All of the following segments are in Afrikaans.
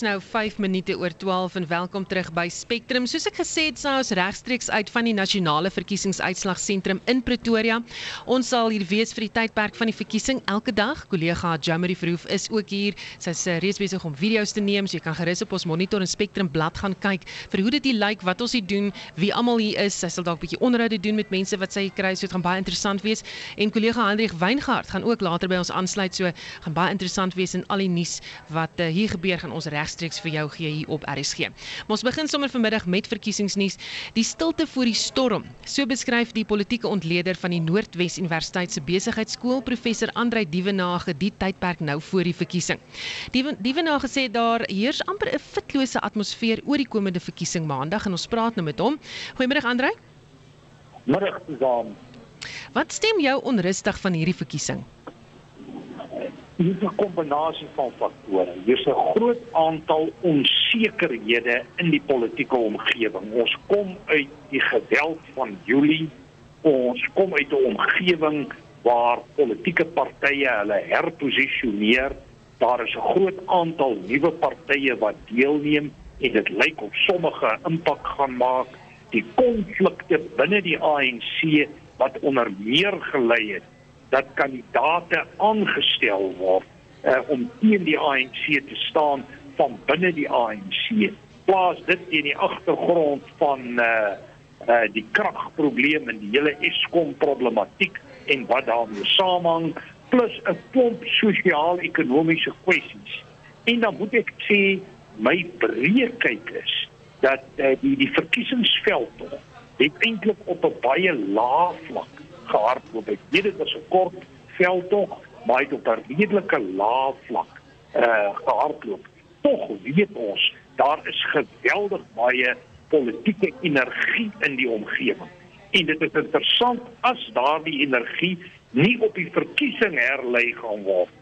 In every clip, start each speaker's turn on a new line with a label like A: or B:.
A: Dit's nou 5 minute oor 12 en welkom terug by Spectrum. Soos ek gesê het, sou ons regstreeks uit van die nasionale verkiesingsuitslagsentrum in Pretoria. Ons sal hier wees vir die tydperk van die verkiesing elke dag. Kollega Jamie Verhoef is ook hier. Sy's uh, reeds besig om video's te neem, so jy kan gerus op ons monitor en Spectrum blad gaan kyk vir hoe dit lyk, wat ons hier doen, wie almal hier is. Sy sal dalk 'n bietjie onderhoude doen met mense wat sy kry, so dit gaan baie interessant wees. En kollega Hendrik Weingart gaan ook later by ons aansluit, so gaan baie interessant wees in al die nuus wat uh, hier gebeur gaan ons regstreeks vir jou gee hier op RSG. Maar ons begin sommer vanmiddag met verkiesingsnuus. Die stilte voor die storm. So beskryf die politieke ontleder van die Noordwes Universiteit se besigheidskool, professor Andrei Dievenage, die tydperk nou voor die verkiesing. Dievenage sê daar heers amper 'n fitlose atmosfeer oor die komende verkiesing maandag en ons praat nou met hom. Goeiemôre Andrei.
B: Middag Susan.
A: Wat stem jou onrustig van hierdie verkiesing?
B: Dit is 'n kombinasie van faktore. Hier's 'n groot aantal onsekerhede in die politieke omgewing. Ons kom uit die geweld van Julie. Ons kom uit 'n omgewing waar politieke partye hulle herposisioneer. Daar is 'n groot aantal nuwe partye wat deelneem en dit lyk of sommige impak gaan maak. Die konflikte binne die ANC wat onder meer gelei het dat kandidate aangestel word uh, om teen die ANC te staan van binne die ANC. Plaas dit in die agtergrond van uh uh die kragprobleme en die hele Eskom problematiek en wat daarmee saamhang plus 'n klomp sosio-ekonomiese kwessies. En dan moet ek sê my breë kyk is dat uh, die die verkiesingsveld tog het eintlik op 'n baie lae vlak gehardloop. Weet dit was 'n kort veldtog, maar dit op 'n redelike lae vlak uh gehardloop. Tog weet ons daar is geweldig baie politieke energie in die omgewing. En dit is interessant as daardie energie nie op die verkiesing herlei gaan word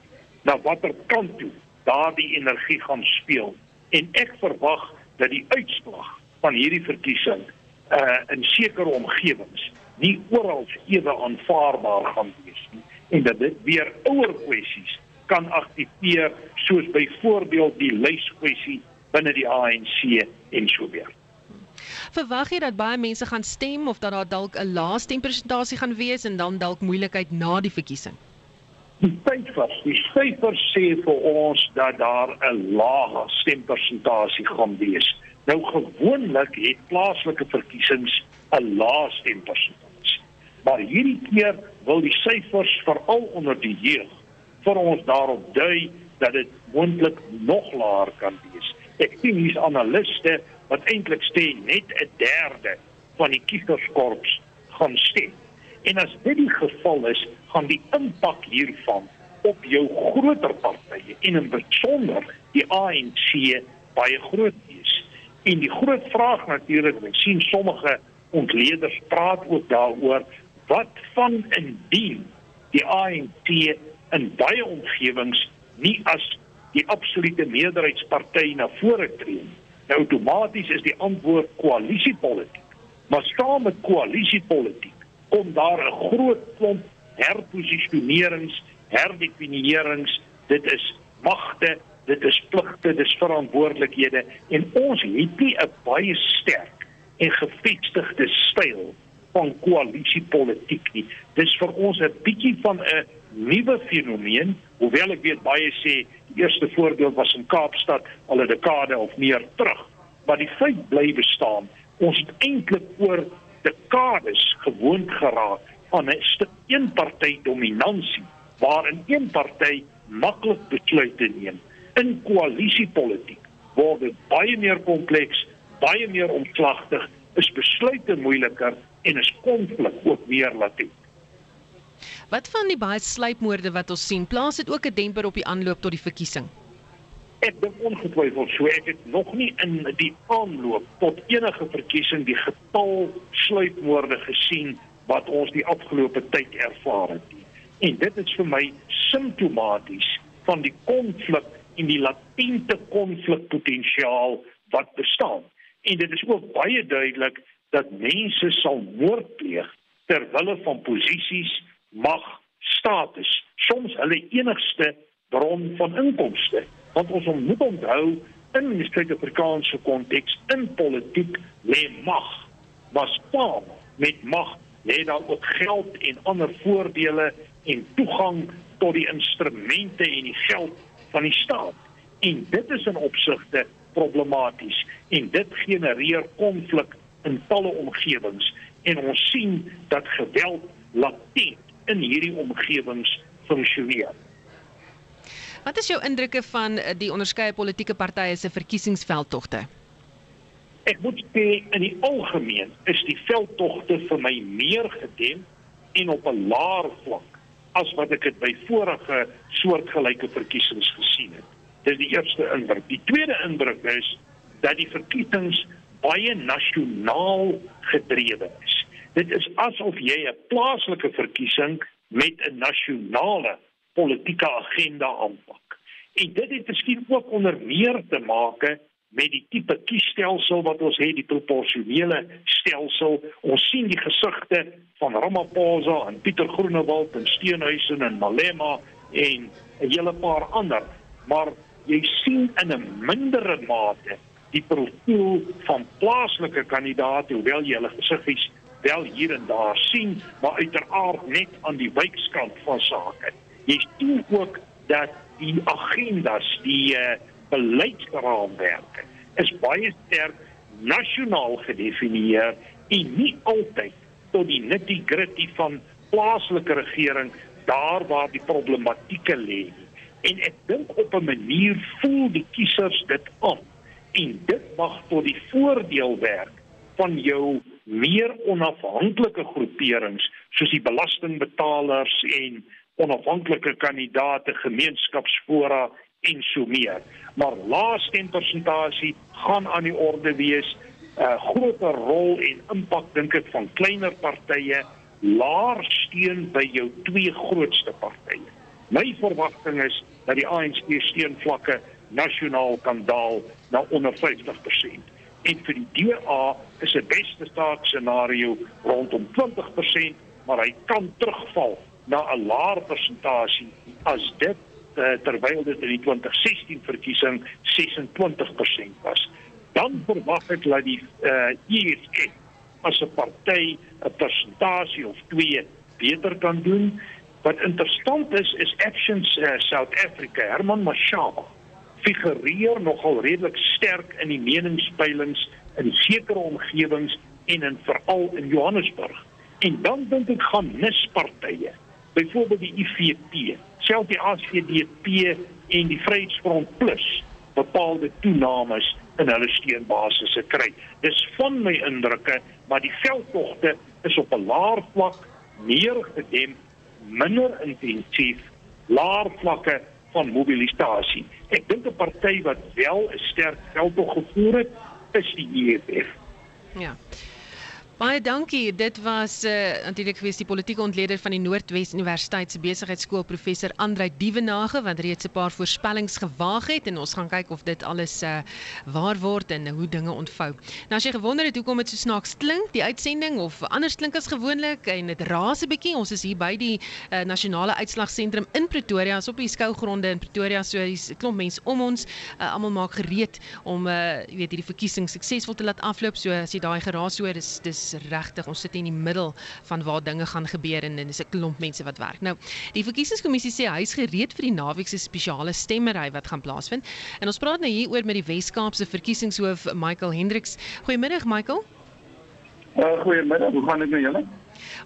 B: na watter kant toe daardie energie gaan speel. En ek verwag dat die uitslag van hierdie verkiesing uh in sekere omgewings nie oral ewe aanvaarbaar gaan wees nie en dat dit weer ouer kwessies kan aktiveer soos byvoorbeeld die lyskwessie binne die ANC en so weer.
A: Verwag jy dat baie mense gaan stem of dat daar dalk 'n lae stempersentasie gaan wees en dan dalk moeilikheid na die verkiesing?
B: Die syfers, die syfers sê vir ons dat daar 'n lae stempersentasie gaan wees. Nou gewoonlik het plaaslike verkiesings 'n lae stempersentasie Maar hierdie keer wil die syfers veral onder die jeug vir ons daarop dui dat dit moontlik nog laer kan wees. Ek sien hier's analiste wat eintlik sê net 'n derde van die kieserskorps gaan stem. En as dit die geval is, gaan die impak hiervan op jou groter partye en in besonder die ANC baie groot wees. En die groot vraag natuurlik, ek sien sommige ontleeders praat ook daaroor wat van indien die ANC in baie omgewings nie as die absolute meerderheidsparty na vore tree nou outomaties is die antwoord koalisiepolitiek. Maar saam met koalisiepolitiek kom daar 'n groot klomp herposisionerings herdefinierings dit is magte dit is pligte dis verantwoordelikhede en ons het nie 'n baie sterk en gefestigde styl van koalisiepolitiek nie. Dis vir ons 'n bietjie van 'n nuwe fenomeen, hoewel ek weet baie sê die eerste voorbeeld was in Kaapstad al 'n dekade of meer terug. Maar die feit bly bestaan. Ons het eintlik oor dekades gewoond geraak aan 'n stuk eenpartyt dominansie waarin een party maklik besluite neem. In koalisiepolitiek word dit baie meer kompleks, baie meer omslagtig, is besluite moeiliker en is konflik ook weer latent.
A: Wat van die baie sluipmoorde wat ons sien, plaas dit ook 'n demper op die aanloop tot die verkiesing?
B: Ek dink ongetwyfeld so ek het nog nie in die aanloop tot enige verkiesing die getal sluipmoorde gesien wat ons die afgelope tyd ervaar het. En dit is vir my simptomaties van die konflik en die latente konflikpotensiaal wat bestaan. En dit is ook baie duidelik dat mense sal moord pleeg ter wille van posisies, mag, status, soms hulle enigste bron van inkomste. Want ons moet onthou in die Suid-Afrikaanse konteks in politiek lê mag. Was saam met mag lê daar ook geld en ander voordele en toegang tot die instrumente en die geld van die staat. En dit is in opsigte problematies en dit genereer konflik in talle omgewings en ons sien dat geweld latent in hierdie omgewings funksioneer.
A: Wat is jou indrukke van eh, die onderskeie politieke partye se verkiesingsveldtogte?
B: Ek moet sê in die algemeen is die veldtogte vir my meer gedem en op 'n laer vlak as wat ek dit by vorige soortgelyke verkiesings gesien het. Dis die eerste indruk. Die tweede indruk is dat die verkiesings baie nasionaal gedrewe is. Dit is asof jy 'n plaaslike verkiesing met 'n nasionale politieke agenda aanpak. En dit het miskien ook onder meer te maak met die tipe kiesstelsel wat ons het, die proporsionele stelsel. Ons sien die gesigte van Ramaphosa en Pieter Groenewald en Steenhuisen en Malema en 'n hele paar ander, maar jy sien in 'n mindere mate die profiel van plaaslike kandidaate hoewel jy hulle gesiggies wel hier en daar sien, maar uiteraard net aan die wykskant van sake. Jy sien ook dat die agendas, die uh, beleidsraamwerke is baie sterk nasionaal gedefinieer en nie altyd tot die nitty-gritty van plaaslike regering daar waar die problematieke lê. En ek dink op 'n manier voel die kiesers dit aan en dit mag tot die voordeel werk van jou meer onafhanklike groeperings soos die belastingbetalers en onafhanklike kandidaate gemeenskapsfora en so meer. Maar laaste persentasie gaan aan die orde wees 'n uh, groter rol en impak dink ek van kleiner partye laer steun by jou twee grootste partye. My verwagting is dat die ANC steunvlakke nasionaal kan daal na onder 50% en vir die DA is 'n beste staat scenario rondom 20%, maar hy kan terugval na 'n laer persentasie as dit uh, terwyl dit in die 2016 verkiesing 26% was. Dan verwag ek dat die uh, EFF as 'n party 'n persentasie of 2 beter kan doen. Wat interessant is is Actions uh, South Africa, Herman Mashaba figureer nogal redelik sterk in die meningspeilings in sekere omgewings en in veral in Johannesburg. En dan dink ek gaan nispartye, byvoorbeeld die IFP, selfs die ACDP en die Vryheidsfront Plus bepaalde toenames in hulle steunbasisse kry. Dis van my indrukke, maar die veldtogte is op 'n laer vlak, meer gedem, minder intensief, laer vlakke van mobilisasie. Ek dink 'n party wat wel 'n sterk veldtog gevoer het, is die EFF.
A: Ja. Baie dankie. Dit was uh natuurlik gewees die politieke ontleder van die Noordwes Universiteit se besigheidskool professor Andrei Dievenage wat reeds 'n paar voorspellings gewaag het en ons gaan kyk of dit alles uh waar word en hoe dinge ontvou. Nou as jy gewonder het hoekom dit so snaaks klink, die uitsending of anders klink as gewoonlik en dit raas 'n bietjie. Ons is hier by die uh nasionale uitslagsentrum in Pretoria, ons op die skougronde in Pretoria, so hier's 'n klomp mense om ons. Uh almal maak gereed om uh jy weet hierdie verkiesing suksesvol te laat afloop. So as jy daai geraas hoor, dis dis regtig ons sit in die middel van waar dinge gaan gebeur en dis 'n klomp mense wat werk. Nou, die verkiesingskommissie sê hy is gereed vir die naweek se spesiale stemmery wat gaan plaasvind. En ons praat nou hier oor met die Wes-Kaapse verkiesingshoof Michael Hendriks. Goeiemiddag Michael.
C: Uh, goeiemiddag, hoe gaan dit met julle?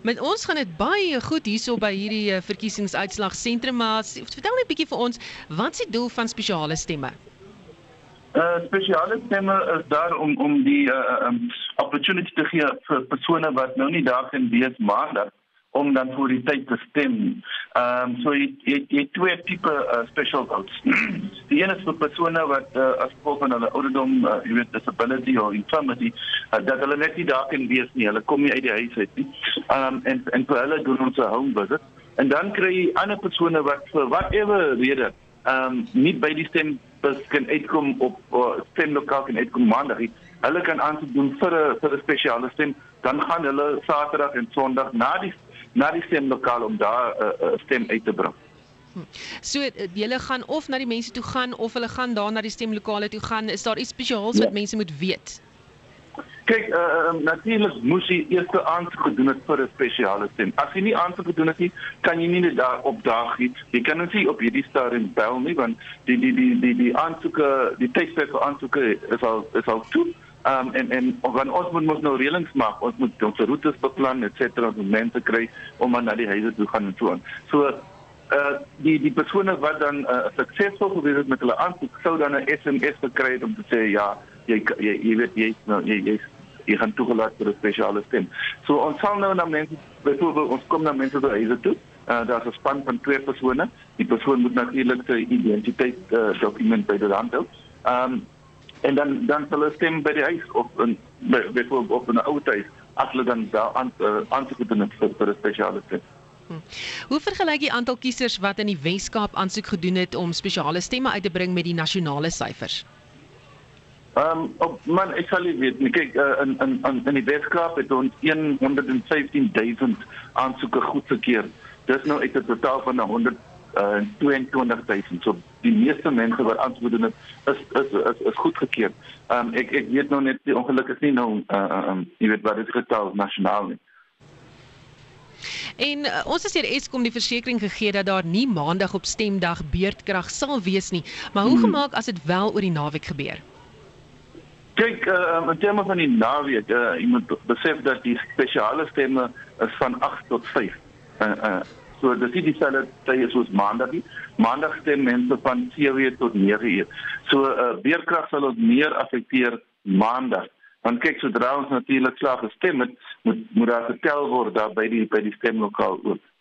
A: Met ons gaan dit baie goed hierso by hierdie uh, verkiesingsuitslagsentrum, maar vertel net 'n bietjie vir ons, wat is die doel van spesiale stemme?
C: Uh spesiale stemme is daar om om die uh um, opportunity te gee vir persone wat nou nie daar kan wees maandag om dan voor die tyd te stem. Ehm um, so jy jy, jy twee tipe uh, special votes. die een is vir persone wat uh, as gevolg van hulle ouderdom, uh, jy weet disability of infirmity, uh, dat hulle net nie daar kan wees nie. Hulle kom nie uit die huis uit nie. Ehm um, en en vir hulle doen ons 'n home visit. En dan kry jy ander persone wat vir whatever rede ehm um, nie by die stem bus kan uitkom op uh, stemlokaal kan uitkom maandag. Hulle kan aansoek doen vir 'n vir 'n spesiale stem. Dan gaan hulle Saterdag en Sondag na die na die stemlokaal om daar 'n uh, uh, stem uit te bring.
A: Hm. So julle gaan of na die mense toe gaan of hulle gaan daar na die stemlokale toe gaan. Is daar iets spesiaals ja. wat mense moet weet?
C: Kyk, uh, natuurlik moes jy eers aansoek gedoen het vir 'n spesiale stem. As jy nie aansoek gedoen het nie, kan jy nie daar op daag nie. Jy kan net nie op hierdie stadium bel nie want die die die die die aansoeke, die tydperk vir aansoeke is al is al toe. Um en en wanneer ons moet mos nou reëlings maak, ons moet ons roetes beplan, et cetera, om mense kry om aan na die huise toe gaan en so aan. So uh die die persone wat dan uh, suksesvol gewees het met hulle aansoek sou dan 'n SMS gekry het om te sê ja, jy jy jy weet jy nou jy jy jy gaan toegelaat vir 'n spesiale stem. So ons sal nou na mense byvoorbeeld ons kom na mense by hulle toe. Uh, daar is 'n span van twee persone. Die persoon moet natuurlik sy identiteit uh, dokument by die hand hou. Ehm um, en dan dan sal hulle stem by die huis of in byvoorbeeld op 'n ou huis as hulle dan daar aan uh, aansoek doen vir, vir 'n spesiale stem.
A: Hm. Hoe vergelyk jy aantal kiesers wat in die Wes-Kaap aansoek gedoen het om spesiale stemme uit te bring met die nasionale syfers?
C: Ehm um, man ek sal nie weet nie. Kyk uh, in in in in die Weskaap het ons 115000 aansoeke goedgekeur. Dis nou uit 'n totaal van 100 uh 22000. So die meeste mense wat aansoek doen het is is is, is goedgekeur. Ehm um, ek ek weet nog net die ongelukkig nie nou uh um jy weet wat dit getal nasionaal nie.
A: En uh, ons het hier Eskom die versekering gegee dat daar nie maandag op stemdag beurtkrag sal wees nie. Maar hoe hmm. gemaak as dit wel oor die naweek gebeur?
C: Kyk, uh, in terme van die naweek, uh, jy moet besef dat die spesiale stemme is van 8 tot 5. Uh, uh, so dis nie dieselfde tyd soos maandag nie. Maandag stem mense van 7 tot 9 uur. So uh, weerkrag sal ons meer affekteer maandag. Want kyk, sodra ons natuurlik slaag gestem het, moet moet daar getel word daar by die by die stemlokaal ook.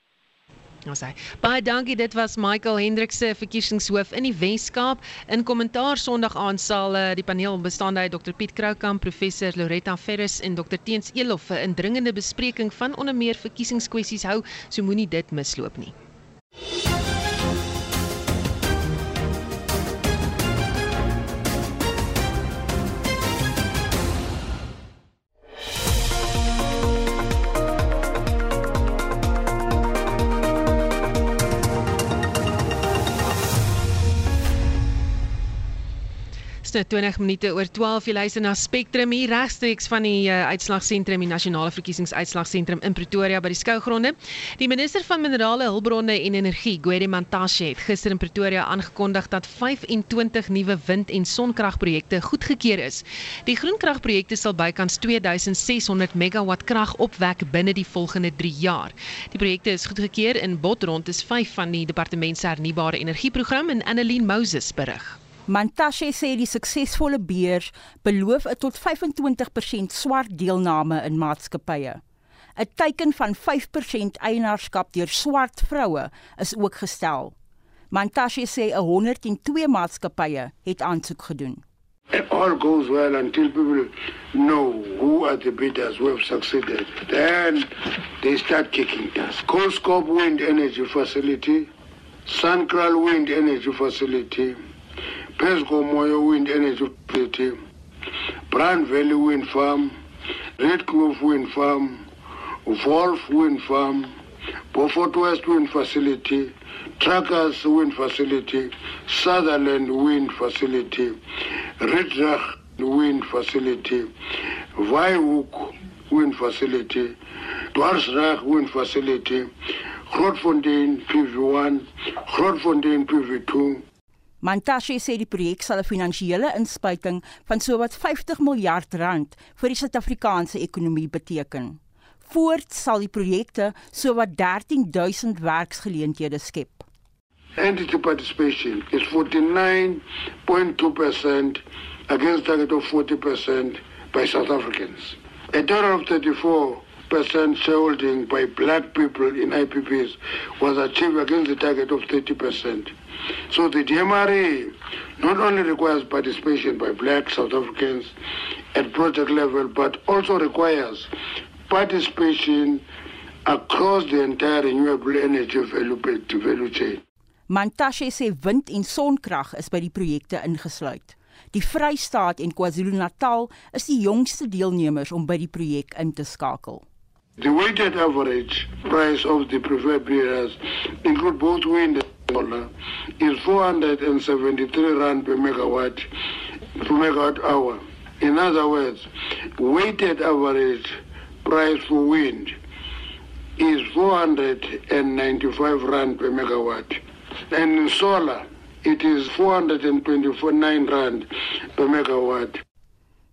A: Ons sê baie dankie dit was Michael Hendrikse verkiesingshoof in die Wes-Kaap in kommentaar Sondag aand sal uh, die paneel bestaande uit Dr Piet Kroukamp, professor Loretta Ferris en Dr Teens Elof 'n indringende bespreking van onder meer verkiesingskwessies hou so moenie dit misloop nie. Nou 20 minute oor 12 jy luister na Spectrum hier regstreeks van die uh, uitslagsentrum die nasionale verkiesingsuitslagsentrum in Pretoria by die skougronde. Die minister van minerale hulpbronne en energie, Gwede Mantashe, het gister in Pretoria aangekondig dat 25 nuwe wind- en sonkragprojekte goedgekeur is. Die groenkragprojekte sal bykans 2600 megawatt krag opwek binne die volgende 3 jaar. Die projekte is goedgekeur in Botrond is 5 van die departement se hernubare energieprogram en Annelien Moses berig.
D: Mantashe sê die suksesvolle beurs beloof 'n tot 25% swart deelname in maatskappye. 'n Teiken van 5% eienaarskap deur swart vroue is ook gestel. Mantashe sê 102 maatskappye het aansoek gedoen.
E: It all goes well until people know who are the bidders who have succeeded. Then they start kicking dust. Coalscope Wind Energy Facility, Suncral Wind Energy Facility, Pesco Moyo Wind Energy Facility, Brand Valley Wind Farm, Red Clove Wind Farm, Wolf Wind Farm, Beaufort West Wind Facility, Trackers Wind Facility, Sutherland Wind Facility, Ridrach Wind Facility, Vaihoek Wind Facility, Dwarsrag Wind Facility, Grootfontein PV1, Grootfontein PV2,
D: Mantashe sê die projek sal 'n finansiële inspuiting van sowat 50 miljard rand vir die Suid-Afrikaanse ekonomie beteken. Voort sal die projekte sowat 13000 werksgeleenthede skep.
E: Entity participation is 49.2% against target of 40% by South Africans. A total of 34 percent shareholding by black people in IPPs was achieved against the target of 30 percent. So the DMRA not only requires participation by black South Africans at project level, but also requires participation across the entire renewable energy value chain.
D: Mantashe sê wind en sonkrag is by die projekte ingesluit. Die Vrystaat en KwaZulu-Natal is die jongste deelnemers om by die projek in te skakel.
E: The weighted average price of the preferred bidders include both wind and solar is 473 rand per megawatt per megawatt hour. In other words, weighted average price for wind is 495 rand per megawatt. And in solar, it is 429 rand per megawatt.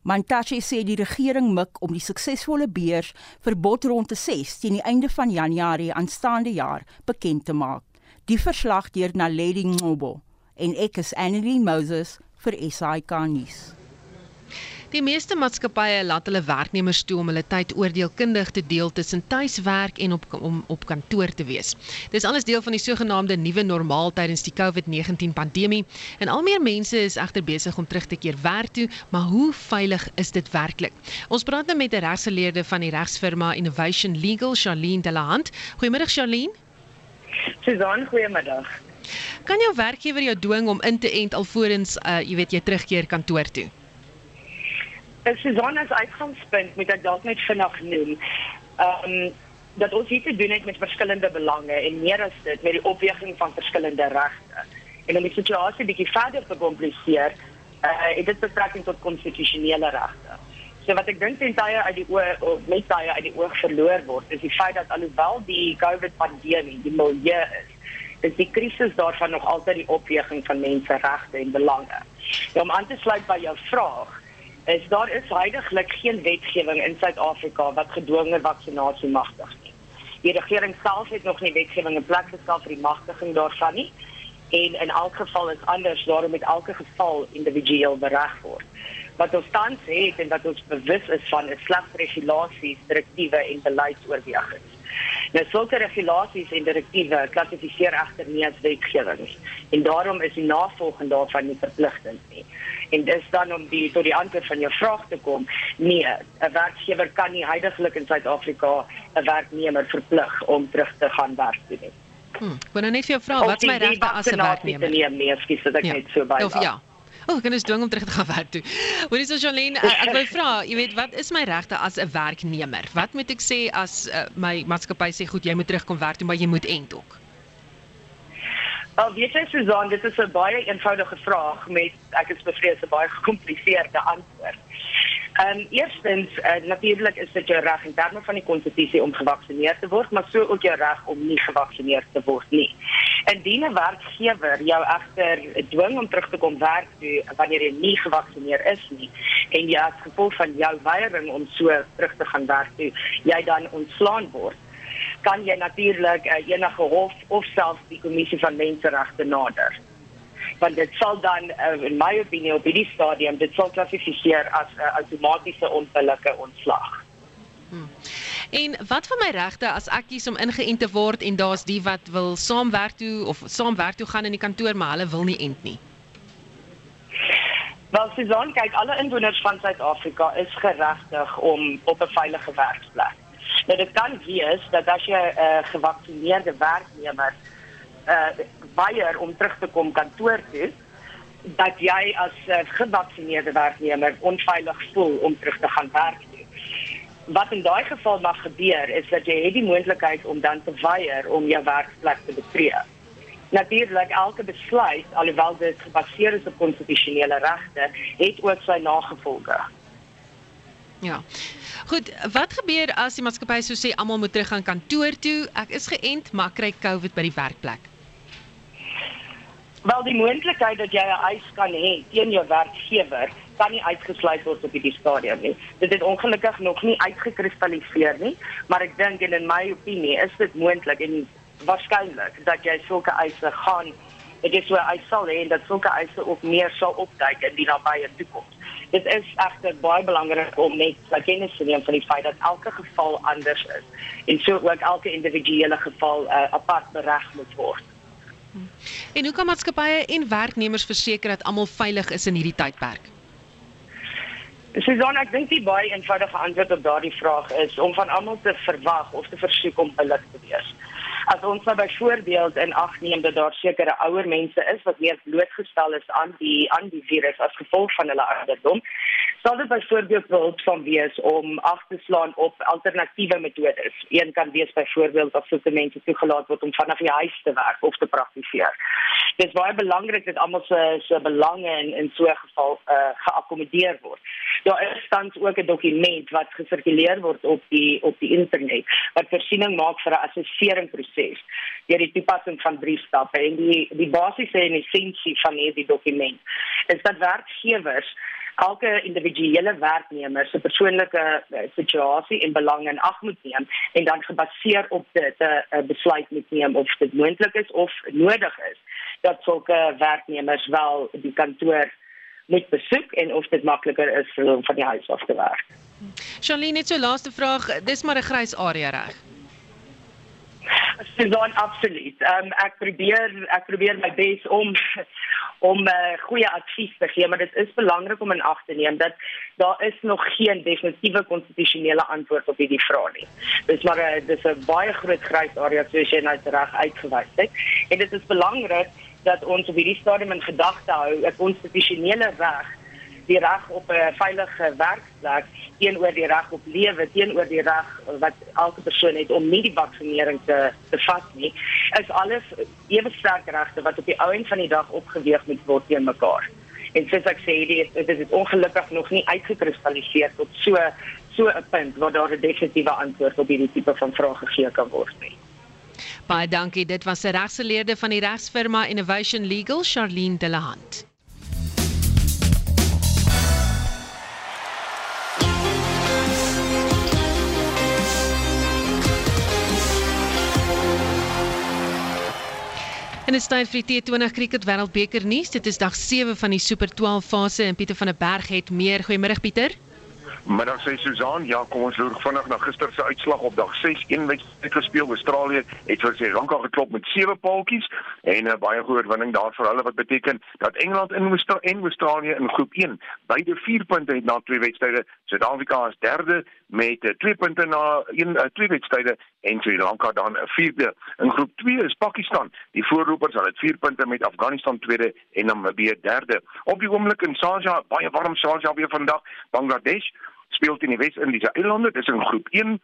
D: Mantashe sê die regering mik om die suksesvolle beurs vir Botronde 6 teen die einde van Januarie aanstaande jaar bekend te maak. Die verslag deur Naledi Ngobo en ek is Annelie Moses vir SAK nuus.
A: Die meeste maatskappye laat hulle werknemers toe om hulle tyd oordeelkundig te deel tussen tuiswerk en op om op kantoor te wees. Dis alles deel van die sogenaamde nuwe normaal tydens die COVID-19 pandemie en al meer mense is egter besig om terug te keer werk toe, maar hoe veilig is dit werklik? Ons praat nou met 'n regsgeleerde van die regsfirma Innovation Legal, Charlene Delahant. Goeiemôre Charlene.
F: Susan, goeiemiddag.
A: Kan jou werkgewer jou dwing om in te ent alvorens uh, jy weet jy terugkeer kantoor toe?
F: Susanna's uitgangspunt moet ek dalk net vinnig noem. Ehm um, dat ons hier te doen het met verskillende belange en meer as dit met die opweging van verskillende regte. En om die situasie bietjie verder te kompliseer, uh, het dit betrekking tot konstitusionele regte. So wat ek dink ten tye uit die oog of met tye uit die oog verloor word, is die feit dat alhoewel die COVID pandemie die milieu is, is die krisis daarvan nog altyd die opweging van menseregte en belange. Ja, om aan te sluit by jou vraag, is daar is heidaglik geen wetgewing in Suid-Afrika wat gedwonge vaksinasie magtig nie. Die regering self het nog nie wetgewing in plek gestel vir die magtiging daarvan nie. En in elk geval is anders, daarom met elke geval individueel bereg word. Wat ons tans het en wat ons bewus is van is slegs regulasies, direktiewe en beleidsoorwegings. Nou sulke regulasies en direktiewe klassifiseer egter nie as wetgewing. En daarom is die navolging daarvan nie verpligtend nie. En dis dan om die tot die antwoord van jou vraag te kom. Nee, 'n werkgewer kan nie heidaglik in Suid-Afrika 'n werknemer verplig om terug te gaan werk doen nie.
A: Hm, ek wil nou net vir jou vra, wat is my regte as 'n werknemer?
F: Nee, so dat ek ja. net so by.
A: Of ja. Oh, kan ons dwing om terug te gaan werk toe. Hoorie so Jolene, ek, ek wil vra, jy weet, wat is my regte as 'n werknemer? Wat moet ek sê as uh, my maatskappy sê goed, jy moet terugkom werk toe, maar jy moet end ook?
F: Wel, weet jy Susan, dit is 'n baie eenvoudige vraag met ek is bevrees 'n baie gecompliseerde antwoord. Ehm um, eerstens, uh, natuurlik is dit jou reg in terme van die konstitusie om gevaksinneer te word, maar so ook jou reg om nie gevaksinneer te word nie. Indien 'n werkgewer jou egter dwing om terug te kom werk toe wanneer jy nie gevaksinneer is nie en jy as gevolg van jou weiering om so terug te gaan werk toe, jy dan ontslaan word, kan jy natuurlik uh, enige hof of selfs die kommissie van menseregte nader. Want dit sal dan uh, in my opinie op hierdie stadium dit sal klassifiseer as 'n uh, outomatiese onbillike ontslag.
A: Hmm. En wat van my regte as ek kies om ingeënt te word en daar's die wat wil saamwerk toe of saamwerk toe gaan in die kantoor maar hulle wil nie ent nie.
F: Wel, Suzan, kyk, alle inwoners van Suid-Afrika is geregtig om op 'n veilige werksplek Nou dit kan wees dat as jy 'n uh, gevaksineerde werknemer uh weier om terug te kom kantoor toe, dat jy as 'n uh, gevaksineerde werknemer onveilig voel om terug te gaan werk toe. Wat in daai geval mag gebeur is dat jy het die moontlikheid om dan te weier om jou werksplek te betree. Natuurlik elke besluit, alhoewel dit gebaseer is op konstitusionele regte, het ook sy nagevolge.
A: Ja. Goed, wat gebeur as die maatskappy so sê almal moet terug gaan kantoor toe? Ek is geënt, maar kry COVID by die werkplek.
F: Wel, die moontlikheid dat jy 'n eis kan hê teen jou werkgewer kan nie uitgesluit word op hierdie stadium nie. Dit het ongelukkig nog nie uitgekristalliseer nie, maar ek dink en in my opinie is dit moontlik en waarskynlik dat jy sulke eise gaan Dit is waar hy sal hê dat sulke eise ook meer sal opduik in die nabye toekoms dit is egter baie belangrik om net kennis te neem van die feit dat elke geval anders is en so ook elke individuele geval uh, apart bereg moet word.
A: En hoe kan maatskappye en werknemers verseker dat almal veilig is in hierdie tydperk?
F: Susan, ek dink die baie eenvoudige antwoord op daardie vraag is om van almal te verwag of te versoek om billik te wees as ons nou byvoorbeeld in ag neem dat daar sekere ouer mense is wat meer blootgestel is aan die aan die virus as gevolg van hulle ouderdom, sal dit byvoorbeeld behulp van wees om af te slaan op alternatiewe metodes. Een kan wees byvoorbeeld of soete mense toegelaat word om vanaf die huis te werk of te praktiseer. Dit is baie belangrik dat almal se se belange in in so 'n geval uh, geakkommodeer word. Daar is tans ook 'n dokument wat gesirkuleer word op die op die internet wat voorsiening maak vir 'n assesseringsproses deur die toepassing van drie stappe en die die basiese en essensie van hierdie dokument is dat werkgewers elke individuele werknemer se persoonlike uh, situasie en belange in ag moet neem en dan gebaseer op dit 'n besluit moet neem of dit moontlik is of nodig is dat sulke werknemers wel die kantoor moet besoek en of dit makliker is vir hulle van die huis af te werk.
A: Charlene, net so laaste vraag, dis maar 'n grys area reg.
F: Dan absoluut. Um, ek probeer ek probeer my bes om om uh, goeie advies te gee, maar dit is belangrik om in ag te neem dat daar is nog geen definitiewe konstitusionele antwoord op hierdie vraag nie. Dis maar 'n dis 'n baie groot grys area soos jy nou reg uitgewys het. En dit is belangrik dat ons op hierdie stadium in gedagte hou 'n konstitusionele reg die reg op 'n veilige werksplek teenoor die reg op lewe teenoor die reg wat elke persoon het om nie die vaksinering te te vat nie is alles ewe sterk regte wat op die ou end van die dag opgeweeg moet word teen mekaar en soos ek sê dit dit is ongelukkig nog nie uitgekristalliseer tot so so 'n punt waar daar 'n definitiewe antwoord op hierdie tipe van vrae gegee kan word nie
A: Baie dankie. Dit was 'n regsgeleerde van die regsfirma Innovation Legal, Charlene Delahant. En dit staan vir die T20 Cricket Wêreldbeker nuus. Dit is dag 7 van die Super 12 fase en Pieter van der Berg het meer. Goeiemôre Pieter.
G: Middag sê Susan, ja, kom ons loer vinnig na gister se uitslag op dag 6. Een wedstryd gespeel, Australië het vir Sri Lanka geklop met 7 paaltjies en 'n baie goeie oorwinning daar vir hulle wat beteken dat Engeland in en Australië in groep 1 beide 4 punte het na twee wedstryde. Suid-Afrika is derde met 2 punte na een uh, twee wedstryde en Sri Lanka dan 'n vierde. In groep 2 is Pakistan. Die voorlopers hulle het 4 punte met Afghanistan tweede en Namibië derde. Op die oomblik in Sharjah, baie warm Sharjah weer vandag. Bangladesh speel teen die Wes-Indiese eilande. Dit is in groep 1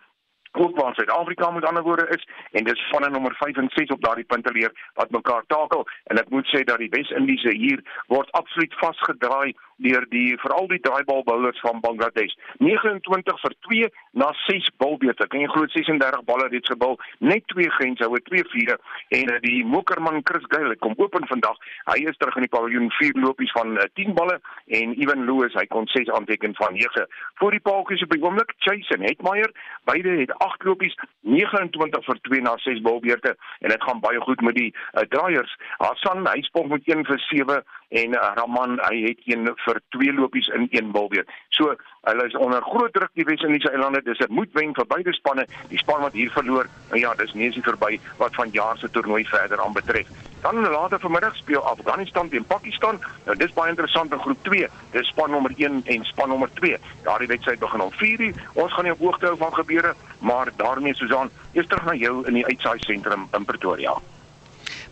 G: ook waar Suid-Afrika met ander woorde is en dis van 'n nommer 5 en 6 op daardie punte leer wat mekaar takel en ek moet sê dat die Wes-Indiese hier word absoluut vasgedraai deur die veral die draaibal bowlers van Bangladesh. 29 vir 2 na 6 bilbeete kan jy glo 36 balle reeds gebal net twee grenshoue twee viere en eh, die mokerman Chris Gayle kom open vandag. Hy is terug in die paviljoen vier lopies van 10 uh, balle. En Evan Lewis hy kon 6 aanteken van 9 voor die paaltjies op die oomblik en Hetmeyer. Beide het 8 lopies 29 vir 2 na 6 bilbeete en dit gaan baie goed met die uh, draaiers. Hassan hy spog met 1 vir 7 en uh, Raman hy het een vir twee lopies in een bal weer. So hulle is onder groot druk die Wes-Indiese eilande. Dis 'n moedwen vir beide spanne. Die span wat hier verloor, nou ja, dis nie eens verby wat van jaar se toernooi verder aan betref. Dan later vanmiddag speel Afghanistan teen Pakistan. Nou dis baie interessant in groep 2. Dis span nommer 1 en span nommer 2. Daardie wedstryd begin om 4:00. Ons gaan nie op hoogte hou van gebeure, maar daarmee Susan, eers terug na jou in die uitsaai sentrum in Pretoria.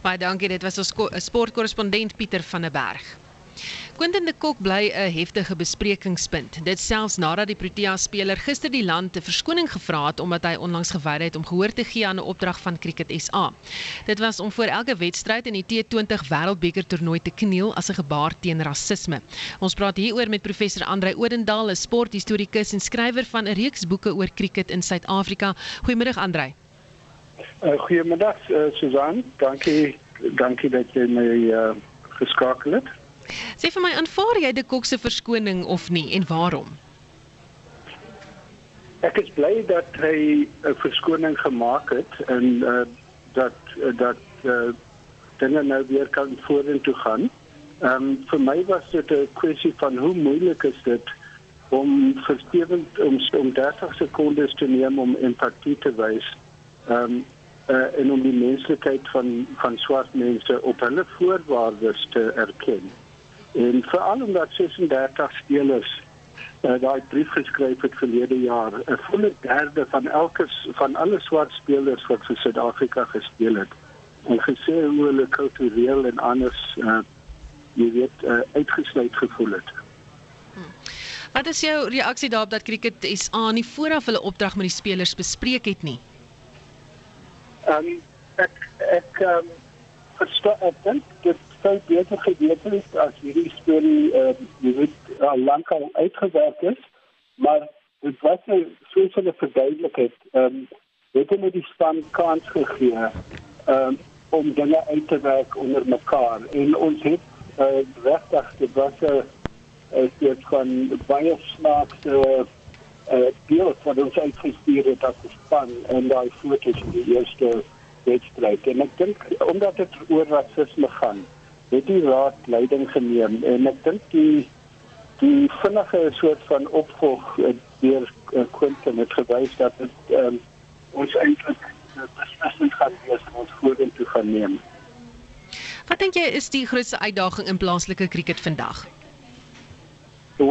A: Baie dankie. Dit was ons sportkorrespondent Pieter van der Berg. Quentin de Kok bly 'n heftige besprekingspunt. Dit selfs nadat die Protea speler gister die land 'n verskoning gevra het omdat hy onlangs geweier het om gehoor te gee aan 'n opdrag van Cricket SA. Dit was om voor elke wedstryd in die T20 Wêreldbeker toernooi te kniel as 'n gebaar teen rasisme. Ons praat hieroor met professor Andrei Odendaal, 'n sporthistorikus en skrywer van 'n reeks boeke oor cricket in Suid-Afrika. Goeiemôre Andrei.
H: Uh, goeiemiddag uh, Susan. Dankie dankie dat jy my uh, geskakel het.
A: Sê vir my, aanvaar jy die Kok se verskoning of nie en waarom?
H: Ek is bly dat hy 'n verskoning gemaak het en uh, dat uh, dat uh, dinge nou weer kan vorentoe gaan. Ehm um, vir my was dit 'n kwessie van hoe moeilik is dit om verstewend om om 30 sekondes te neem om empatie te wys. Ehm um, uh, en om die menslikheid van van swart mense op hulle voorwaardes te erken. En veral omdat 36 spelers uh, daai brief geskryf het verlede jaar, 'n volle derde van elke van alle swart spelers wat vir Suid-Afrika gespeel het, en gesê hoe hulle kultureel en anders uh, jy weet uh, uitgesluit gevoel het.
A: Hmm. Wat is jou reaksie daarop dat Cricket SA nie vooraf hulle opdrag met die spelers bespreek het nie?
H: Ehm um, ek ek ehm um, verstaan ek dink dit sou beter gewees het as hierdie storie ehm uh, weet al lank al uitgewerk is, maar dit was nou so so 'n verduidelikheid. Ehm um, het hulle die span kans gegee ehm um, om dinge uit te werk onder mekaar en ons het uh, regtig dit was 'n uh, soort van baie snaakse uh, beeld wat ons uitgestuur het as 'n span en daai foto's in die eerste wedstryd en ek dink omdat dit oor rasisme gaan het die raad leiding geneem en ek dink die die vinnige soort van opvolg uh, deur uh, Quentin het gewys dat dit um, ons eintlik beslissend gaan wees om ons vorentoe gaan neem.
A: Wat dink jy is die grootste uitdaging in plaaslike cricket vandag?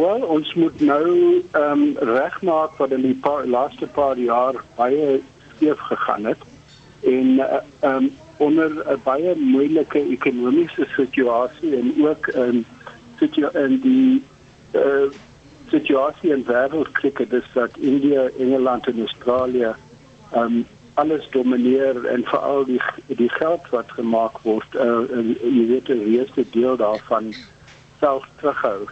H: Wel, ons moet nou ehm um, regmaak wat in die paar, laaste paar jaar baie skeef gegaan het en eh, ehm um, onder 'n baie moeilike ekonomiese situasie en ook in in die uh, situasie in wêreldkriket dis dat India, Engeland en Australië ehm um, alles domineer en veral die die geld wat gemaak word uh, jy weet die eerste deel daarvan self terughou.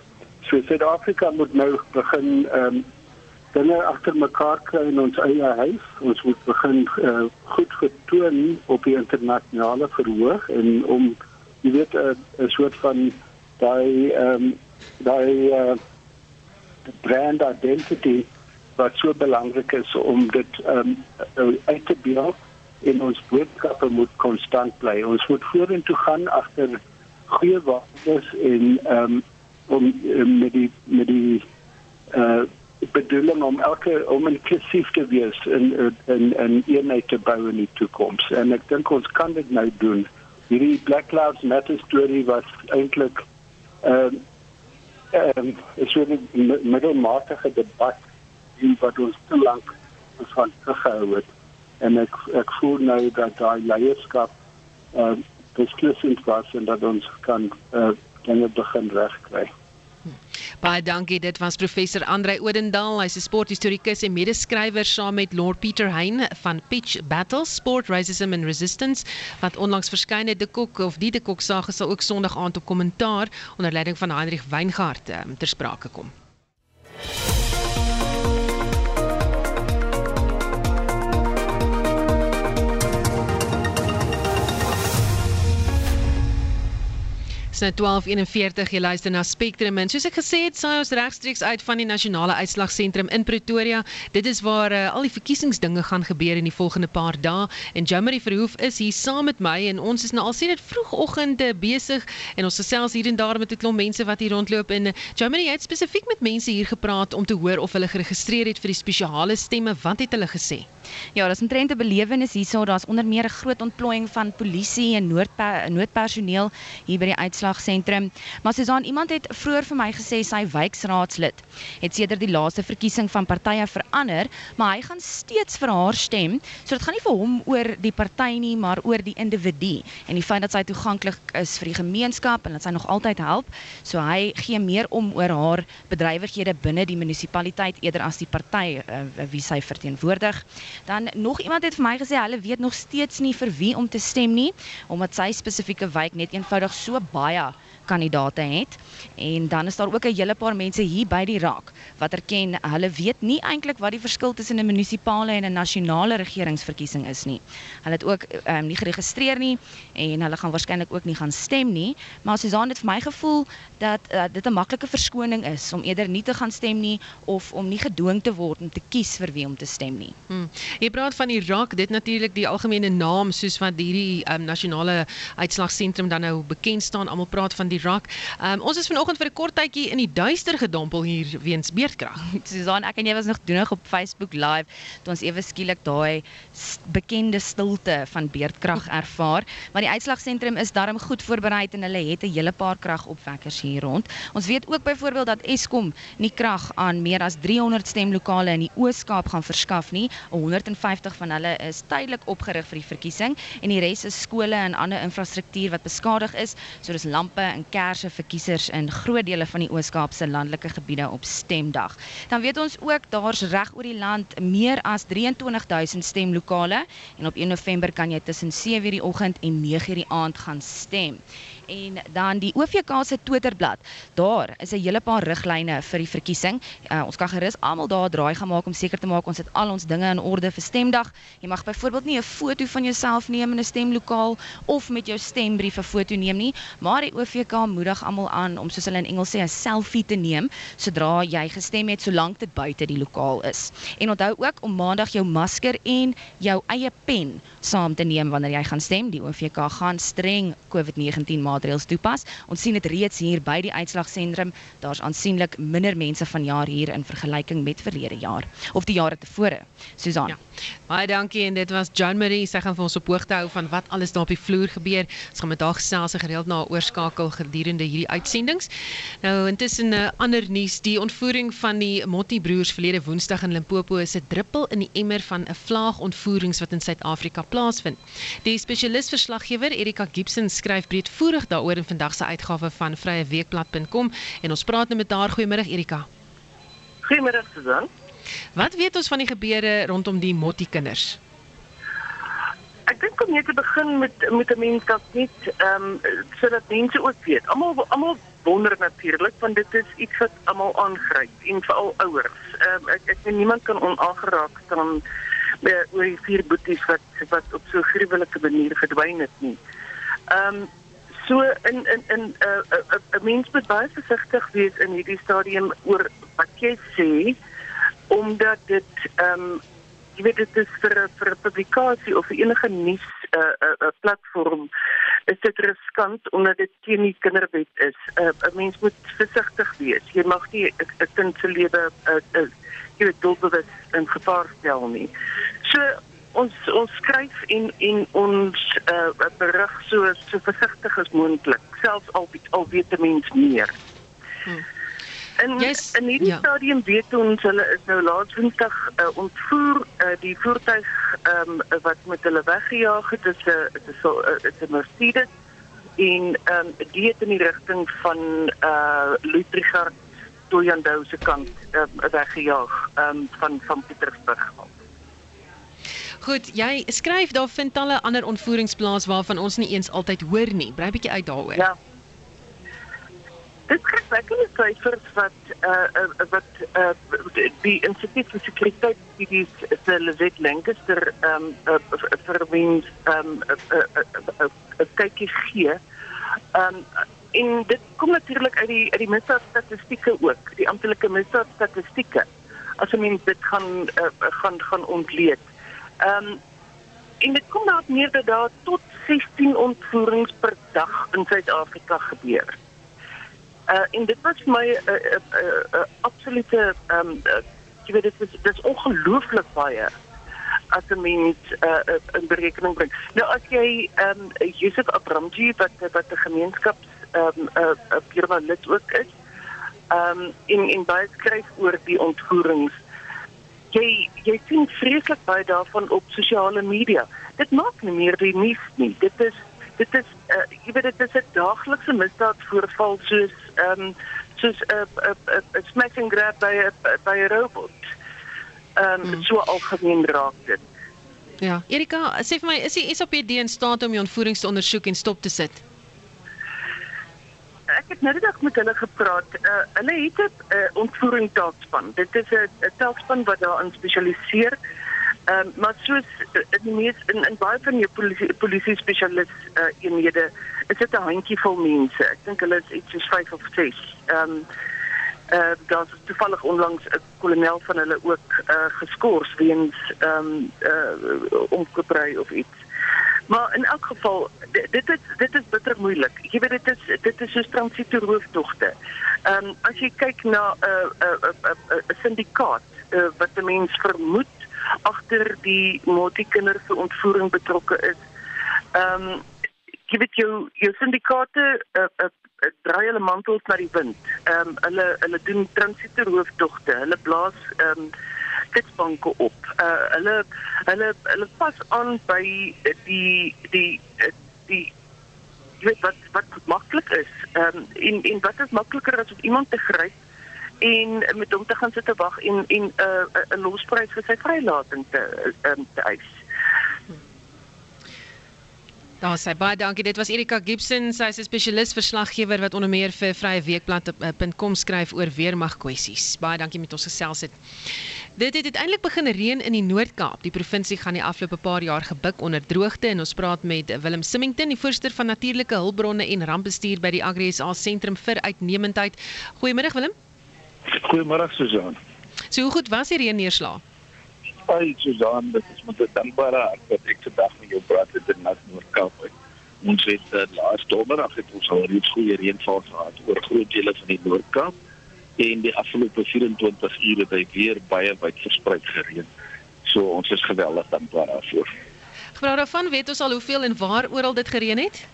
H: So Suid-Afrika moet nou begin ehm um, dinge agter mekaar kry in ons eie huis. Ons moet begin uh, goed getoon op die internasionale verhoog en om jy weet 'n uh, soort van daai ehm um, daai uh, brand identity wat so belangrik is om dit um, uit te beeld en ons boodskappe moet konstant bly. Ons moet vorentoe gaan agter goeie waardes en um, om um, met die met die uh, bedoeling om elke om inklusief te wees en en en eenheid te bou in die toekoms. En ek dink ons kan dit nou doen. Hierdie Black Lives Matter storie was eintlik ehm um, ehm um, 'n soort middelmatige debat en wat ons te lank van teruggehou het en ek ek voel nou dat daai leierskap uh beslissend was en dat ons kan uh dinge begin regkry.
A: Baie dankie. Dit was professor Andre Odendaal. Hy's 'n sporthistorikus en medeskrywer saam met Lord Peter Hein van Pitch Battles Sport Racism and Resistance wat onlangs verskyn het. De Kok of die De Kok sage sal ook Sondag aand op kommentaar onder leiding van Heinrich Weingart um, ter sprake kom. Nou 12:41 jy luister na Spectrum en soos ek gesê het saai ons regstreeks uit van die nasionale uitslagsentrum in Pretoria. Dit is waar uh, al die verkiesingsdinge gaan gebeur in die volgende paar dae. En Jamari Verhoef is hier saam met my en ons is nou al sien dit vroegoggende besig en ons gesels hier en daar met 'n klomp mense wat hier rondloop. En uh, Jamari het spesifiek met mense hier gepraat om te hoor of hulle geregistreer het vir die spesiale stemme. Wat het hulle gesê
I: Ja, daar's 'n trente belewenis hierso. Daar's onder meer 'n groot ontplooiing van polisie en noodpersoneel hier by die uitslagsentrum. Maar Susan, iemand het vroeër vir my gesê sy wijkraadslid het sedert die laaste verkiesing van partye verander, maar hy gaan steeds vir haar stem. So dit gaan nie vir hom oor die party nie, maar oor die individu en die feit dat sy toeganklik is vir die gemeenskap en dat sy nog altyd help. So hy gee meer om oor haar bedrywighede binne die munisipaliteit eerder as die party uh, wie sy verteenwoordig. Dan nog iemand het vir my gesê hulle weet nog steeds nie vir wie om te stem nie omdat sy spesifieke wijk net eenvoudig so baie kandidate het. En dan is daar ook 'n hele paar mense hier by die raak wat erken hulle weet nie eintlik wat die verskil tussen 'n munisipale en 'n nasionale regeringsverkiesing is nie. Hulle het ook um, nie geregistreer nie en hulle gaan waarskynlik ook nie gaan stem nie. Maar Susan het vir my gevoel dat uh, dit 'n maklike verskoning is om eerder nie te gaan stem nie of om nie gedwing te word om te kies vir wie om te stem nie.
A: Hmm. Jy praat van die raak, dit natuurlik die algemene naam soos wat hierdie um, nasionale uitslagsentrum dan nou bekend staan. Almal praat van die Irak. Um, ons is vanoggend vir 'n kort tydjie in die duister gedompel hier weens beerdkrag.
I: Susan, ek en jy was nog doenig op Facebook Live toe ons ewe skielik daai bekende stilte van beerdkrag ervaar, maar die uitslagsentrum is darm goed voorberei en hulle het 'n hele paar kragopwekkers hier rond. Ons weet ook byvoorbeeld dat Eskom nie krag aan meer as 300 stemlokale in die Oos-Kaap gaan verskaf nie. 150 van hulle is tydelik opgerig vir die verkiesing en die res is skole en ander infrastruktuur wat beskadig is, so dis lampe en en Kerse vir kiesers in groot dele van die Oos-Kaapse landelike gebiede op stemdag. Dan weet ons ook daar's reg oor die land meer as 23000 stemlokale en op 1 November kan jy tussen 7:00 die oggend en 9:00 die aand gaan stem en dan die OVK se Twitterblad. Daar is 'n hele paar riglyne vir die verkiesing. Uh, ons kan gerus almal daar draai gaan maak om seker te maak ons het al ons dinge in orde vir stemdag. Jy mag byvoorbeeld nie 'n foto van jouself neem in 'n stemlokaal of met jou stembrief 'n foto neem nie, maar die OVK moedig almal aan om soos hulle in Engels sê 'n selfie te neem sodra jy gestem het solank dit buite die lokaal is. En onthou ook om maandag jou masker en jou eie pen saam te neem wanneer jy gaan stem. Die OVK gaan streng COVID-19 maatreëls maatreëls toepas. Ons sien dit reeds hier by die uitslagsentrum. Daar's aansienlik minder mense vanjaar hier in vergelyking met verlede jaar of die jare tevore. Susan. Ja.
A: Baie dankie en dit was John Marie. Sy gaan vir ons op hoogte hou van wat alles daar op die vloer gebeur. Ons gaan met haar gesels gereeld na oorskakel gedurende hierdie uitsendings. Nou intussen 'n uh, ander nuus, die ontvoering van die Motti broers verlede Woensdag in Limpopo is 'n druppel in die emmer van 'n vlaag ontvoerings wat in Suid-Afrika plaasvind. Die spesialis verslaggewer Erika Gibson skryf breedvoerig daaroor in vandag se uitgawe van vryeweekblad.com en ons praat nou met haar. Goeiemôre Erika.
J: Goeiemôre Susan.
A: Wat weet ons van die gebeure rondom die Motti kinders?
J: Ek dink om net te begin met met 'n mens dat net ehm um, sodat mense ook weet. Almal almal wonder natuurlik want dit is iets wat almal aangryp en veral ouers. Ehm um, ek ek weet niemand kan onaangeraak staan by oor die vier boeties wat wat op so gruwelike manier verdwyn het nie. Ehm um, So in in in 'n uh, 'n uh, uh, mens moet baie versigtig wees in hierdie stadium oor wat jy sê omdat dit ehm um, jy weet dit is vir vir publikasie of enige nuus 'n uh, 'n uh, uh, platform is dit riskant omdat dit teen die kinderwet is. 'n uh, mens moet versigtig wees. Jy mag nie 'n kind se lewe uh, uh, jy weet doelbewus in gevaar stel nie. So ons ons skryf en en ons uh, berig so so versigtig as moontlik selfs al al weet mense meer. Hmm. En yes, in hierdie ja. stadium weet ons hulle is nou laaswintig uh, ontvoer uh, die voertuig um, wat met hulle weggejaag het is 'n is 'n is 'n Mercedes en um, die het in die rigting van uh Lutrigard Toyandou se kant uh, weggejaag um, van van Pietersburg af.
A: Goed, jy skryf daar vind talle ander ontvoerings plaas waarvan ons nie eens altyd hoor nie. Bly bietjie uit daaroor.
J: Ja. Dit kry baie syfers wat uh, uh wat uh die instituut vir sekuriteit die die se Lewet Lancaster ehm um, uh, vir mens ehm um, 'n kykie gee. Ehm um, en dit kom natuurlik uit die uit die misdaadstatistieke ook, die amptelike misdaadstatistieke. As 'n mens dit gaan uh, gaan gaan ontleed. Ehm um, en dit kom daar neer dat daar tot 16 ontvoerings per dag in Suid-Afrika gebeur. Uh en dit was my 'n uh, 'n uh, 'n uh, uh, absolute ehm um, uh, jy weet dit is dit is ongelooflik baie as 'n mens uh, uh, in berekening bring. Nou as jy ehm um, Josef Abramji wat wat 'n gemeenskaps ehm um, 'n uh, uh, journalist ook is, ehm um, en en baie skryf oor die ontvoerings jy jy sien vreeslik baie daarvan op sosiale media. Dit maak nie meer die nuus nie. Dit is dit is uh, jy weet dit is 'n daaglikse misdaadvoorval soos ehm um, soos 'n uh, 'n uh, 'n uh, smashing grab by 'n uh, by 'n robot. Ehm um, hmm. so algemeen raak dit.
A: Ja, Erika, sê vir my, is die SAPD in staat om die ontvoerings te ondersoek en stop te sit?
J: Het nou die dag met hulle gepraat. Uh, hulle het 'n uh, ontvoering taakspan. Dit is 'n taakspan wat daarin spesialiseer. Ehm um, maar soos uh, die mees in in baie van die polisie polisie spesialis uh, eenhede is dit 'n handjie vol mense. Ek dink hulle is iets soos 5 of 6. Ehm um, eh uh, daar is toevallig onlangs 'n kolonel van hulle ook uh, geskort weens ehm um, eh uh, omkoopry of iets. Maar in elk geval dit is dit is bitter moeilik. Jy weet dit is dit is so transito rooftogte. Ehm um, as jy kyk na 'n uh, 'n uh, 'n uh, 'n uh, uh, syndikaat uh, wat 'n mens vermoed agter die motiekinders se ontvoering betrokke is. Ehm um, jy weet jou jou syndikaate uh, uh, draai hulle mantels na die wind. Ehm um, hulle hulle doen transito rooftogte. Hulle blaas ehm um, kitsbanke op. Uh hulle hulle hulle pas aan by die die die jy weet wat wat maklik is. Ehm um, en en wat is makliker as om iemand te gryp en met hom te gaan sit te wag en en 'n uh, 'n losprys vir sy vrylating te um, te eis.
A: Daar sê baie dankie. Dit was Erika Gibson, sy is 'n spesialis verslaggewer wat onder meer vir vryeweekblad.com skryf oor weermag kwessies. Baie dankie met ons gesels het. Dit het uiteindelik begin reën in die Noord-Kaap. Die provinsie gaan die afgelope paar jaar gebuk onder droogte en ons praat met Willem Simington, die voorsteur van natuurlike hulpbronne en rampbestuur by die Agri SA sentrum vir uitnemendheid. Goeiemôre Willem.
K: Goeiemôre Susan.
A: So hoe goed was die reënneerslag?
K: Ai Susan, dit is met 'n dankbare hart dat ek vandag met jou praat uit die Noord-Kaap. Ons het uh, laas donderdag het ons al reeds goeie reënval gehad oor groot dele van die Noord-Kaap en die afgelope 24 ure het hy weer baie wyd versprei gereën. So ons is geweldig dankbaar daarvoor.
A: Gepraat daarvan, weet ons al hoeveel en waar oral dit gereën het?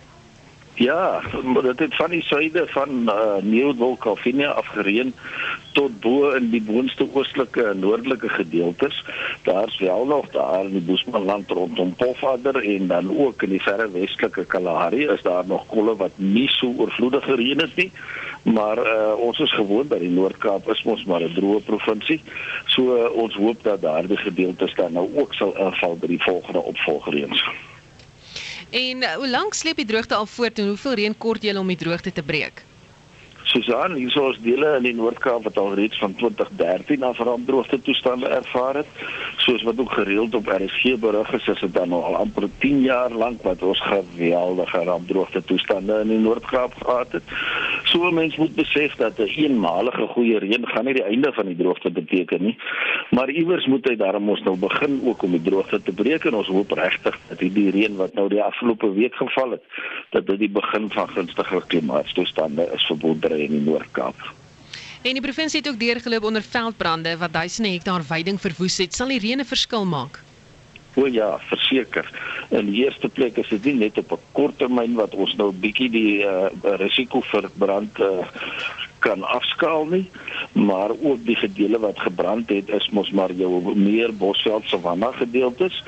K: Ja, dit het van die suide van uh, Nieuw-Wol Calvinia afgereën tot bo in die boonste oostelike en noordelike gedeeltes. Daar's wel nog daar in die Bosmanland rondom Pofadder en dan ook in die verre westelike Kalahari is daar nog kolle wat nie so oorvloedig gereën het nie. Maar uh, ons is gewoond dat die Noord-Kaap is mos maar 'n droë provinsie. So uh, ons hoop dat daardie gedeeltes dan nou ook sal inval by die volgende opvolgreëns.
A: En hoe lank sleep die droogte al voort en hoeveel reën kort julle om die droogte te breek?
K: Susan, hier is ons dele in die Noord-Kaap wat al reeds van 2013 af rampdroogte toestande ervaar het. Soos wat ook gereeld op RSG berig is, is dit dan al amper 10 jaar lank wat ons geweldige rampdroogte toestande in die Noord-Kaap gehad het. So mense moet besef dat 'n eenmalige goeie reën gaan nie die einde van die droogte beteken nie. Maar iewers moet hy daarom ons nou begin ook om die droogte te breek en ons hoop regtig dat hierdie reën wat nou die afgelope week geval het, dat dit die begin van gunstige klimaatstoestande is vir boerdery in die Noord-Kaap.
A: En die provinsie het ook deurgeloop onder veldbrande wat duisende hektaar veiding verwoes het. Sal die reën 'n verskil maak?
K: O ja, verseker. In die eerste plek is dit nie net op 'n kort termyn wat ons nou bietjie die uh, risiko vir brand uh, kan afskaal nie, maar ook die gedeelte wat gebrand het is mos maar jou meer bosveld savanna gedeeltes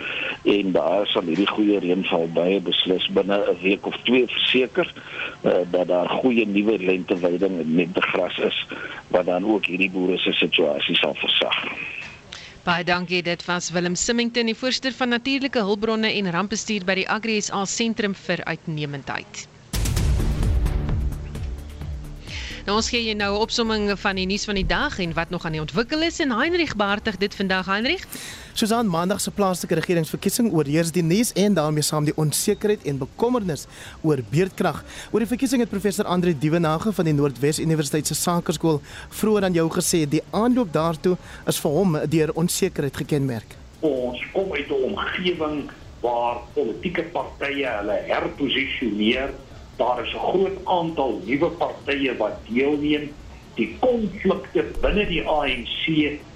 K: en daar sal hierdie goeie reënval baie beslis binne 'n week of twee verseker uh, dat daar goeie nuwe lenteweiding en lentegras is wat dan ook hierdie boere se situasie sal versag.
A: Baie dankie. Dit was Willem Simington, die voorsteur van natuurlike hulpbronne en rampbestuur by die Agri SA sentrum vir uitnemendheid. Nou ons gee jy nou 'n opsomming van die nuus van die dag en wat nog aan die ontwikkel is en Heinrich behartig dit vandag Heinrich.
L: Susan Maandag se plaaslike regeringsverkiesing oorheers die nuus en daarmee saam die onsekerheid en bekommernis oor beerdkrag. Oor die verkiesing het professor Andre Dievenage van die Noordwes Universiteit se Sakeskool vroeër aan jou gesê die aanloop daartoe is vir hom deur onsekerheid gekenmerk.
B: Ons kom uit 'n omgewing waar politieke partye hulle herposisioneer daar is 'n groot aantal nuwe partye wat deelneem. Die konflikte binne die ANC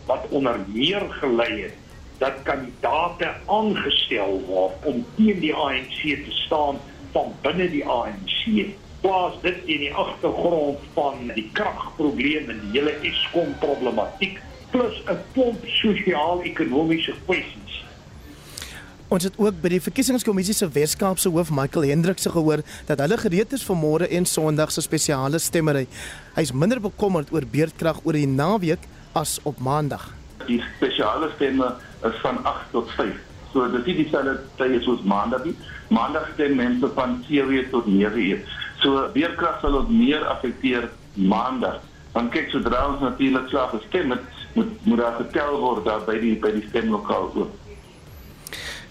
B: wat onder meer gelei het dat kandidaate aangestel word om teen die ANC te staan van binne die ANC plaas dit in die agtergrond van die kragprobleme en die hele Eskom problematiek plus 'n klomp sosio-ekonomiese kwessies
L: Ons het ook by die verkiesingskommissie se Weskaapse hoof Michael Hendrikse gehoor dat hulle gereed is vir môre en Sondag se spesiale stemmery. Hy's minder bekommerd oor beerdkrag oor die naweek as op Maandag.
C: Die spesiale stemme is van 8 tot 5. So dit is dieselfde tyd soos Maandag nie. Maandag stem mense van 7 tot 9 uur. So beerdkrag sal ons meer affekteer Maandag. Want kyk sodra ons natuurlik slaap gestem het, moet moet daar getel word daar by die by die stemlokaal ook.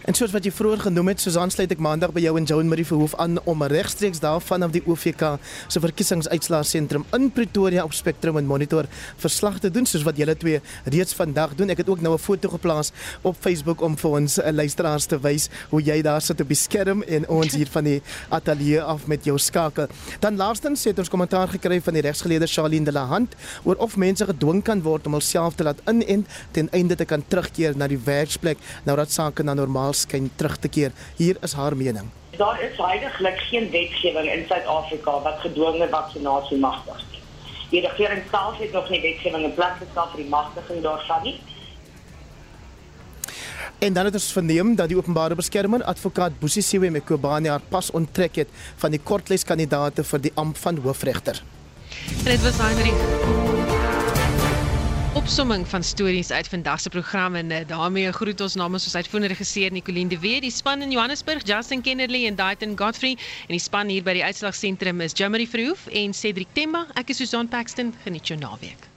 L: En soos wat jy vroeër genoem het, Susan sluit ek maandag by jou en Joan Marie Verhoef aan om regstreeks daarvan af die OVK se verkiesingsuitslae sentrum in Pretoria op Spectrum en Monitor verslag te doen soos wat julle twee reeds vandag doen. Ek het ook nou 'n foto geplaas op Facebook om vir ons uh, luisteraars te wys hoe jy daar sit op die skerm en ons hier van die ateljee af met jou skakel. Dan laastens het ons kommentaar gekry van die regsgeleerde Charlene de la Hand oor of mense gedwing kan word om hulself te laat inent ten einde te kan terugkeer na die werksplek nou dat sake na normaal normaal skyn terug te keer. Hier is haar mening.
F: Daar is heidaglik geen wetgewing in Suid-Afrika wat gedwonge vaksinasie magtig. Die regering self het nog nie wetgewing in plek gestel vir die magtiging daarvan nie.
L: En dan het ons verneem dat die openbare beskermer advokaat Boesie Siwe Mekobane haar pas onttrek het van die kortleskandidate vir die amp van hoofregter.
A: En dit was Heinrich opsomming van stories uit vandag se program en uh, daarmee groet ons namens ons uitvoerende regisseur Nicoline de Weer, die span in Johannesburg, Justin Kennedy en Dayton Godfrey en die span hier by die uitslagsentrum is Jamie Verhoef en Cedric Temba. Ek is Susan Paxton. Geniet jou naweek.